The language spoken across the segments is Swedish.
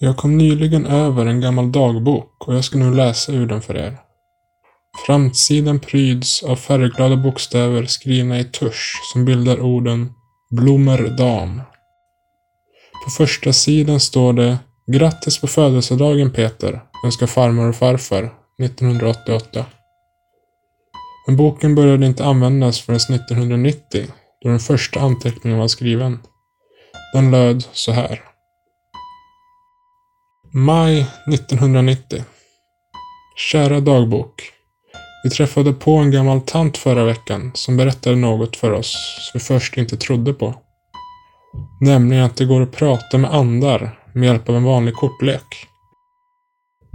Jag kom nyligen över en gammal dagbok och jag ska nu läsa ur den för er. Framsidan pryds av färgglada bokstäver skrivna i tusch som bildar orden Blommer dam. På första sidan står det Grattis på födelsedagen Peter, önskar farmor och farfar 1988. Men boken började inte användas förrän 1990, då den första anteckningen var skriven. Den löd så här. Maj 1990. Kära dagbok. Vi träffade på en gammal tant förra veckan som berättade något för oss som vi först inte trodde på. Nämligen att det går att prata med andar med hjälp av en vanlig kortlek.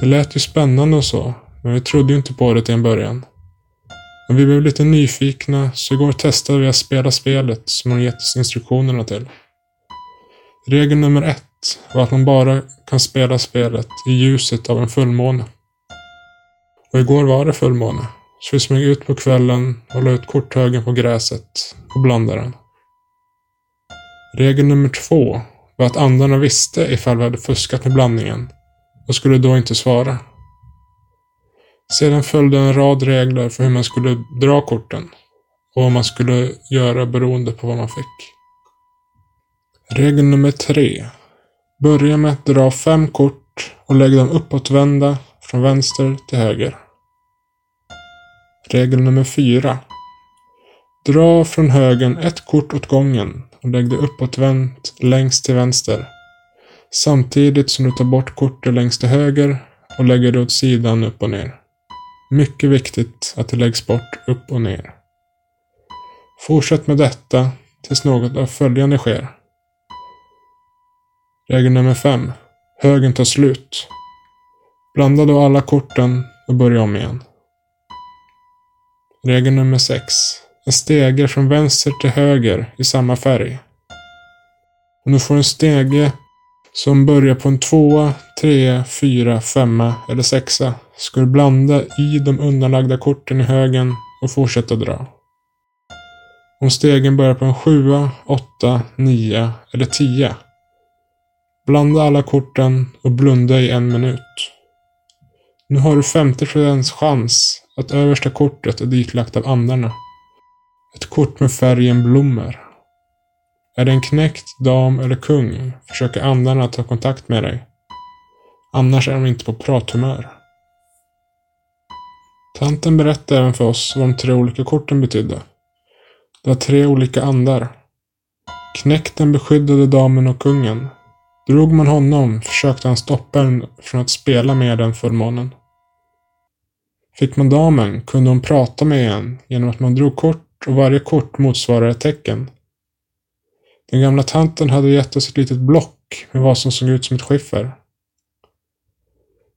Det lät ju spännande och så, men vi trodde ju inte på det till en början. Men vi blev lite nyfikna så igår testade vi att spela spelet som hon gett oss instruktionerna till. Regel nummer ett och att man bara kan spela spelet i ljuset av en fullmåne. Och igår var det fullmåne, så vi smög ut på kvällen och la ut korthögen på gräset och blandade den. Regel nummer två var att andarna visste ifall vi hade fuskat med blandningen och skulle då inte svara. Sedan följde en rad regler för hur man skulle dra korten och vad man skulle göra beroende på vad man fick. Regel nummer tre. Börja med att dra fem kort och lägg dem uppåtvända från vänster till höger. Regel nummer fyra. Dra från högen ett kort åt gången och lägg det uppåtvänt längst till vänster. Samtidigt som du tar bort kortet längst till höger och lägger det åt sidan upp och ner. Mycket viktigt att det läggs bort upp och ner. Fortsätt med detta tills något av följande sker. Regel nummer 5. Högen tar slut. Blanda då alla korten och börja om igen. Regel nummer 6. En stege från vänster till höger i samma färg. Om du får en stege som börjar på en tvåa, trea, fyra, femma eller sexa ska du blanda i de undanlagda korten i högen och fortsätta dra. Om stegen börjar på en sjua, åtta, nia eller tia. Blanda alla korten och blunda i en minut. Nu har du 50% chans att översta kortet är ditlagt av andarna. Ett kort med färgen blommor. Är det en knäckt dam eller kung försöker andarna ta kontakt med dig. Annars är de inte på prathumör. Tanten berättade även för oss vad de tre olika korten betydde. Det var tre olika andar. Knäkten beskyddade damen och kungen. Drog man honom försökte han stoppa en från att spela med den fullmånen. Fick man damen kunde hon prata med en genom att man drog kort och varje kort motsvarade ett tecken. Den gamla tanten hade gett oss ett litet block med vad som såg ut som ett skiffer.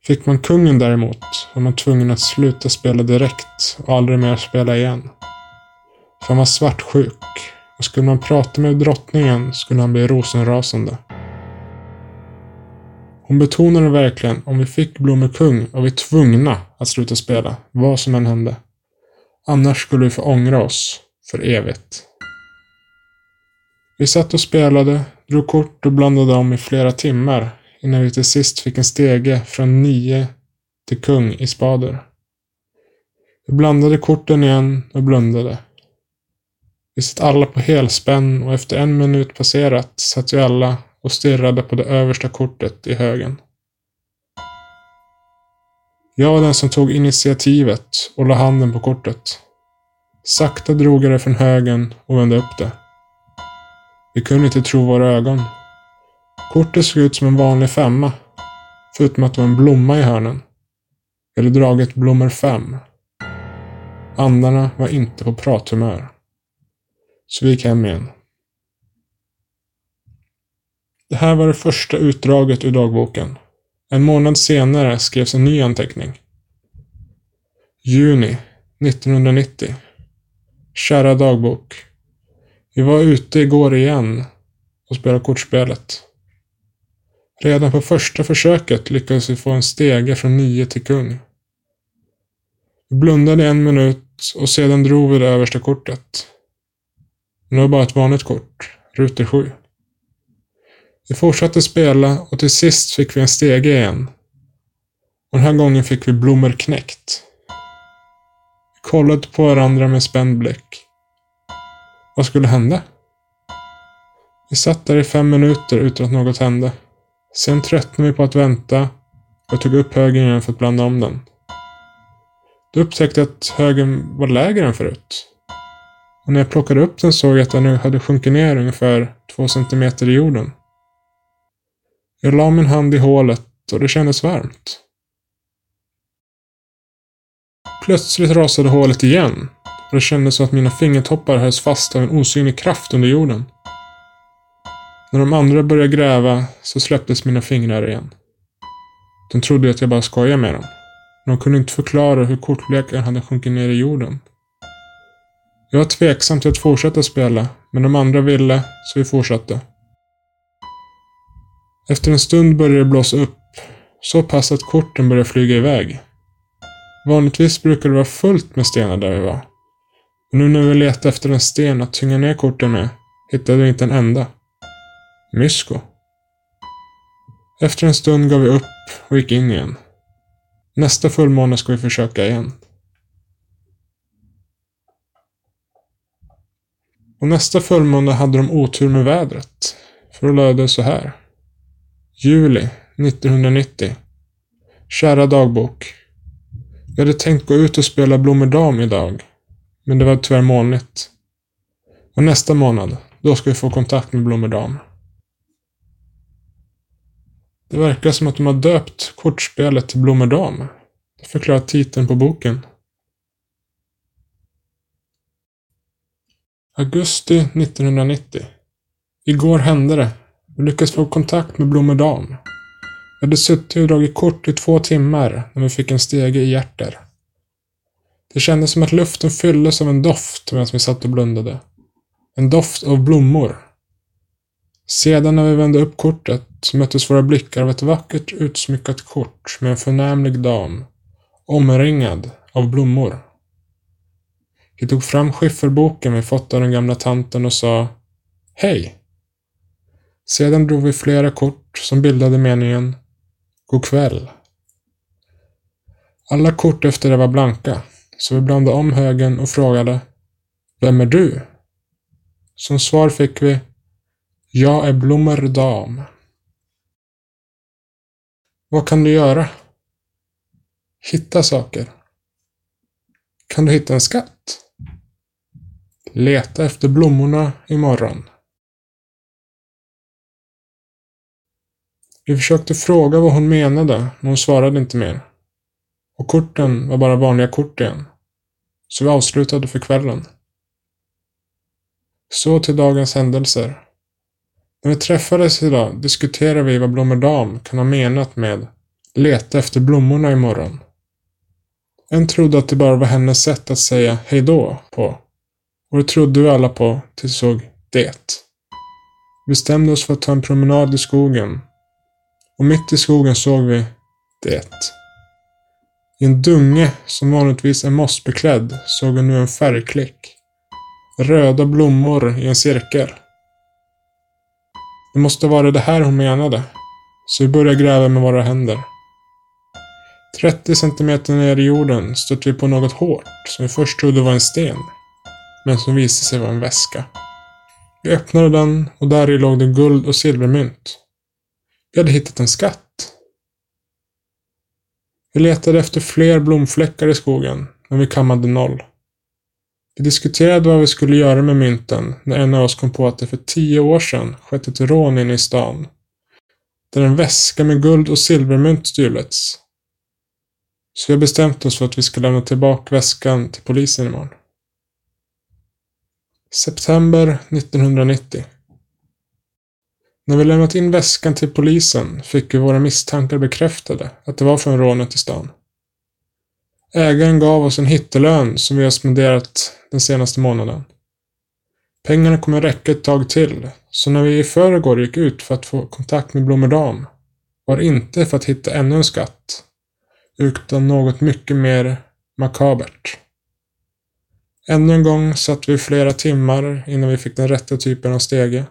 Fick man kungen däremot var man tvungen att sluta spela direkt och aldrig mer spela igen. För han var svartsjuk och skulle man prata med drottningen skulle han bli rosenrasande. Hon betonade verkligen om vi fick Blommor kung var vi tvungna att sluta spela, vad som än hände. Annars skulle vi få ångra oss för evigt. Vi satt och spelade, drog kort och blandade om i flera timmar innan vi till sist fick en stege från nio till kung i spader. Vi blandade korten igen och blundade. Vi satt alla på helspänn och efter en minut passerat satt vi alla och stirrade på det översta kortet i högen. Jag var den som tog initiativet och la handen på kortet. Sakta drog jag det från högen och vände upp det. Vi kunde inte tro våra ögon. Kortet såg ut som en vanlig femma. Förutom att det var en blomma i hörnen. Jag hade dragit blommor fem. Andarna var inte på prathumör. Så vi gick hem igen. Det här var det första utdraget ur dagboken. En månad senare skrevs en ny anteckning. Juni 1990. Kära dagbok. Vi var ute igår igen och spelade kortspelet. Redan på första försöket lyckades vi få en stege från nio till kung. Vi blundade en minut och sedan drog vi det översta kortet. Det var bara ett vanligt kort, ruter 7. Vi fortsatte spela och till sist fick vi en stege igen. Och den här gången fick vi blommor knäckt. Vi kollade på varandra med spänd blick. Vad skulle hända? Vi satt där i fem minuter utan att något hände. Sen tröttnade vi på att vänta och jag tog upp högen igen för att blanda om den. Då upptäckte jag att högen var lägre än förut. Och när jag plockade upp den såg jag att den nu hade sjunkit ner ungefär två centimeter i jorden. Jag la min hand i hålet och det kändes varmt. Plötsligt rasade hålet igen och det kändes som att mina fingertoppar hölls fast av en osynlig kraft under jorden. När de andra började gräva så släpptes mina fingrar igen. De trodde att jag bara skojade med dem. Men de kunde inte förklara hur kortleken hade sjunkit ner i jorden. Jag var tveksam till att fortsätta spela, men de andra ville, så vi fortsatte. Efter en stund började det blåsa upp, så pass att korten började flyga iväg. Vanligtvis brukar det vara fullt med stenar där vi var. Men nu när vi letade efter en sten att tynga ner korten med, hittade vi inte en enda. Mysko. Efter en stund gav vi upp och gick in igen. Nästa fullmåne ska vi försöka igen. Och nästa fullmåne hade de otur med vädret. För då löd det så här. Juli 1990. Kära dagbok. Jag hade tänkt gå ut och spela Blommerdam idag. Men det var tyvärr molnigt. Och nästa månad, då ska vi få kontakt med Blommerdam. Det verkar som att de har döpt kortspelet till Blommerdam. Det förklarar titeln på boken. Augusti 1990. Igår hände det. Vi lyckades få kontakt med Blomedam. Vi hade suttit och dragit kort i två timmar när vi fick en stege i hjärter. Det kändes som att luften fylldes av en doft medan vi satt och blundade. En doft av blommor. Sedan när vi vände upp kortet möttes våra blickar av ett vackert utsmyckat kort med en förnämlig dam, omringad av blommor. Vi tog fram skifferboken vi fått av den gamla tanten och sa Hej! Sedan drog vi flera kort som bildade meningen God kväll. Alla kort efter det var blanka, så vi blandade om högen och frågade Vem är du? Som svar fick vi Jag är Blommerdam. Vad kan du göra? Hitta saker. Kan du hitta en skatt? Leta efter blommorna imorgon. Vi försökte fråga vad hon menade, men hon svarade inte mer. Och korten var bara vanliga kort igen. Så vi avslutade för kvällen. Så till dagens händelser. När vi träffades idag diskuterade vi vad Blommerdam kan ha menat med leta efter blommorna imorgon. En trodde att det bara var hennes sätt att säga hejdå på. Och det trodde vi alla på tills vi såg det. Vi bestämde oss för att ta en promenad i skogen. Och mitt i skogen såg vi det. I en dunge som vanligtvis är mossbeklädd såg vi nu en färgklick. Röda blommor i en cirkel. Det måste vara det här hon menade. Så vi började gräva med våra händer. 30 centimeter ner i jorden stötte typ vi på något hårt som vi först trodde var en sten. Men som visade sig vara en väska. Vi öppnade den och där i låg det guld och silvermynt. Vi hade hittat en skatt. Vi letade efter fler blomfläckar i skogen, men vi kammade noll. Vi diskuterade vad vi skulle göra med mynten när en av oss kom på att det för tio år sedan skett ett rån inne i stan. Där en väska med guld och silvermynt stulits. Så vi har bestämt oss för att vi ska lämna tillbaka väskan till polisen imorgon. September 1990. När vi lämnat in väskan till polisen fick vi våra misstankar bekräftade att det var från rånet i stan. Ägaren gav oss en hittelön som vi har spenderat den senaste månaden. Pengarna kommer räcka ett tag till, så när vi i förrgår gick ut för att få kontakt med Blommerdam var det inte för att hitta ännu en skatt, utan något mycket mer makabert. Ännu en gång satt vi flera timmar innan vi fick den rätta typen av stege.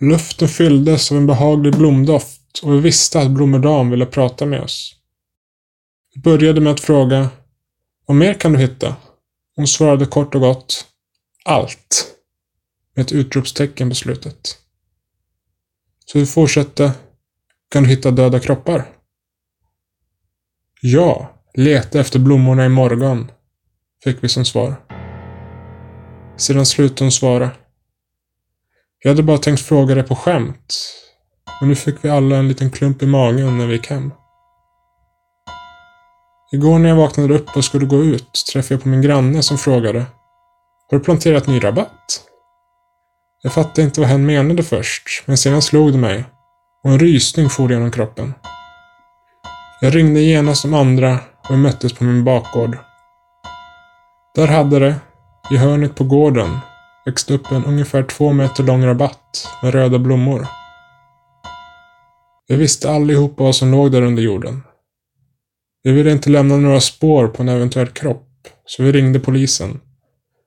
Luften fylldes av en behaglig blomdoft och vi visste att Blommerdam ville prata med oss. Vi började med att fråga Vad mer kan du hitta? Hon svarade kort och gott Allt. Med ett utropstecken på slutet. Så vi fortsatte Kan du hitta döda kroppar? Ja, leta efter blommorna i morgon, fick vi som svar. Sedan slutade hon svara. Jag hade bara tänkt fråga dig på skämt. Men nu fick vi alla en liten klump i magen när vi gick hem. Igår när jag vaknade upp och skulle gå ut träffade jag på min granne som frågade Har du planterat ny rabatt? Jag fattade inte vad hen menade först, men sedan slog det mig och en rysning for genom kroppen. Jag ringde genast de andra och vi möttes på min bakgård. Där hade det, i hörnet på gården, växte upp en ungefär två meter lång rabatt med röda blommor. Vi visste allihopa vad som låg där under jorden. Vi ville inte lämna några spår på en eventuell kropp, så vi ringde polisen.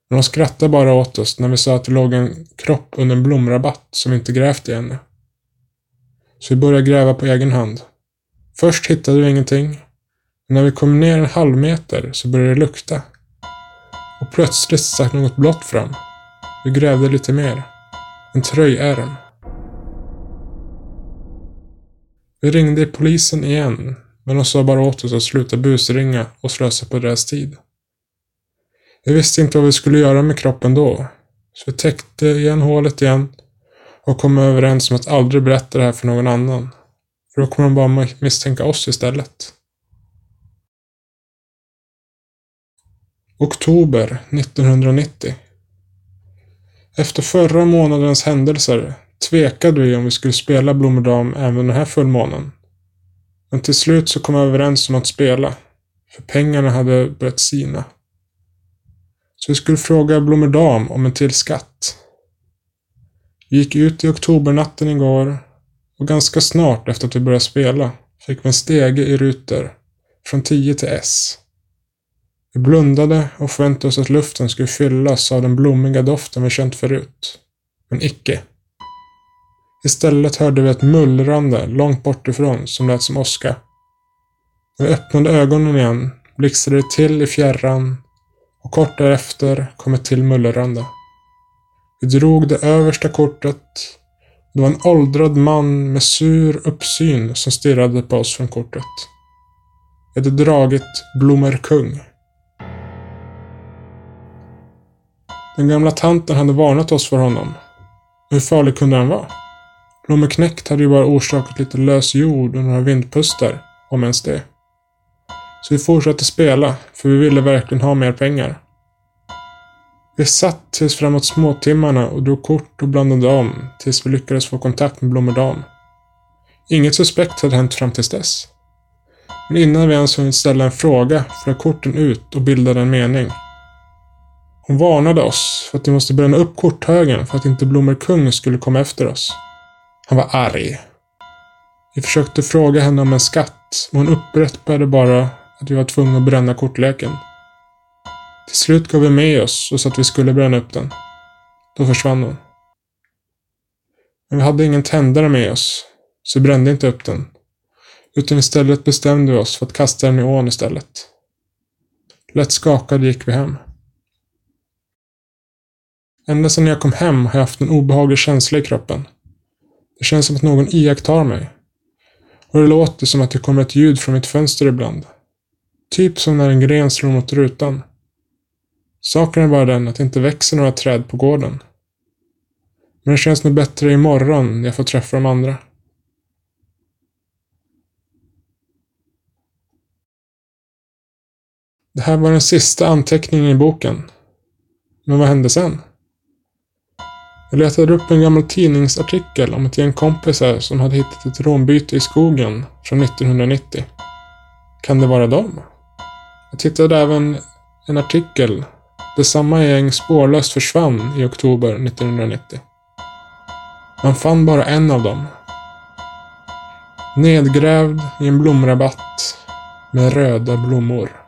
Men de skrattade bara åt oss när vi sa att det låg en kropp under en blomrabatt som vi inte grävt i ännu. Så vi började gräva på egen hand. Först hittade vi ingenting. Men när vi kom ner en halv meter så började det lukta. Och plötsligt stack något blått fram. Vi grävde lite mer. En tröjärm. Vi ringde polisen igen, men de sa bara åt oss att sluta busringa och slösa på deras tid. Vi visste inte vad vi skulle göra med kroppen då, så vi täckte igen hålet igen och kom överens om att aldrig berätta det här för någon annan. För då kommer de bara misstänka oss istället. Oktober 1990 efter förra månadens händelser tvekade vi om vi skulle spela Blommerdam även den här fullmånen. Men till slut så kom vi överens om att spela, för pengarna hade börjat sina. Så vi skulle fråga Blommerdam om en till skatt. Vi gick ut i oktobernatten igår och ganska snart efter att vi började spela fick vi en stege i rutor från 10 till S. Vi blundade och förväntade oss att luften skulle fyllas av den blommiga doften vi känt förut. Men icke. Istället hörde vi ett mullrande långt bortifrån som lät som åska. När vi öppnade ögonen igen blixtrade det till i fjärran och kort därefter kom ett till mullrande. Vi drog det översta kortet. Det var en åldrad man med sur uppsyn som stirrade på oss från kortet. Vi hade dragit Blommerkung. Den gamla tanten hade varnat oss för honom. Hur farlig kunde han vara? Blommeknäckt hade ju bara orsakat lite lös jord och några vindpustar, om ens det. Så vi fortsatte spela, för vi ville verkligen ha mer pengar. Vi satt tills framåt småtimmarna och drog kort och blandade om tills vi lyckades få kontakt med Blommerdam. Inget suspekt hade hänt fram tills dess. Men innan vi ens hunnit ställa en fråga flög korten ut och bildade en mening. Hon varnade oss för att vi måste bränna upp korthögen för att inte Blommerkung skulle komma efter oss. Han var arg. Vi försökte fråga henne om en skatt, men hon upprepade bara att vi var tvungna att bränna kortleken. Till slut gav vi med oss och sa att vi skulle bränna upp den. Då försvann hon. Men vi hade ingen tändare med oss, så vi brände inte upp den. Utan istället bestämde vi oss för att kasta den i ån istället. Lätt skakade gick vi hem. Ända sedan jag kom hem har jag haft en obehaglig känsla i kroppen. Det känns som att någon iakttar mig. Och det låter som att det kommer ett ljud från mitt fönster ibland. Typ som när en gren slår mot rutan. Saken är bara den att det inte växer några träd på gården. Men det känns nog bättre imorgon när jag får träffa de andra. Det här var den sista anteckningen i boken. Men vad hände sen? Jag letade upp en gammal tidningsartikel om ett gäng kompisar som hade hittat ett rånbyte i skogen från 1990. Kan det vara dem? Jag tittade även en artikel där samma gäng spårlöst försvann i oktober 1990. Man fann bara en av dem. Nedgrävd i en blomrabatt med röda blommor.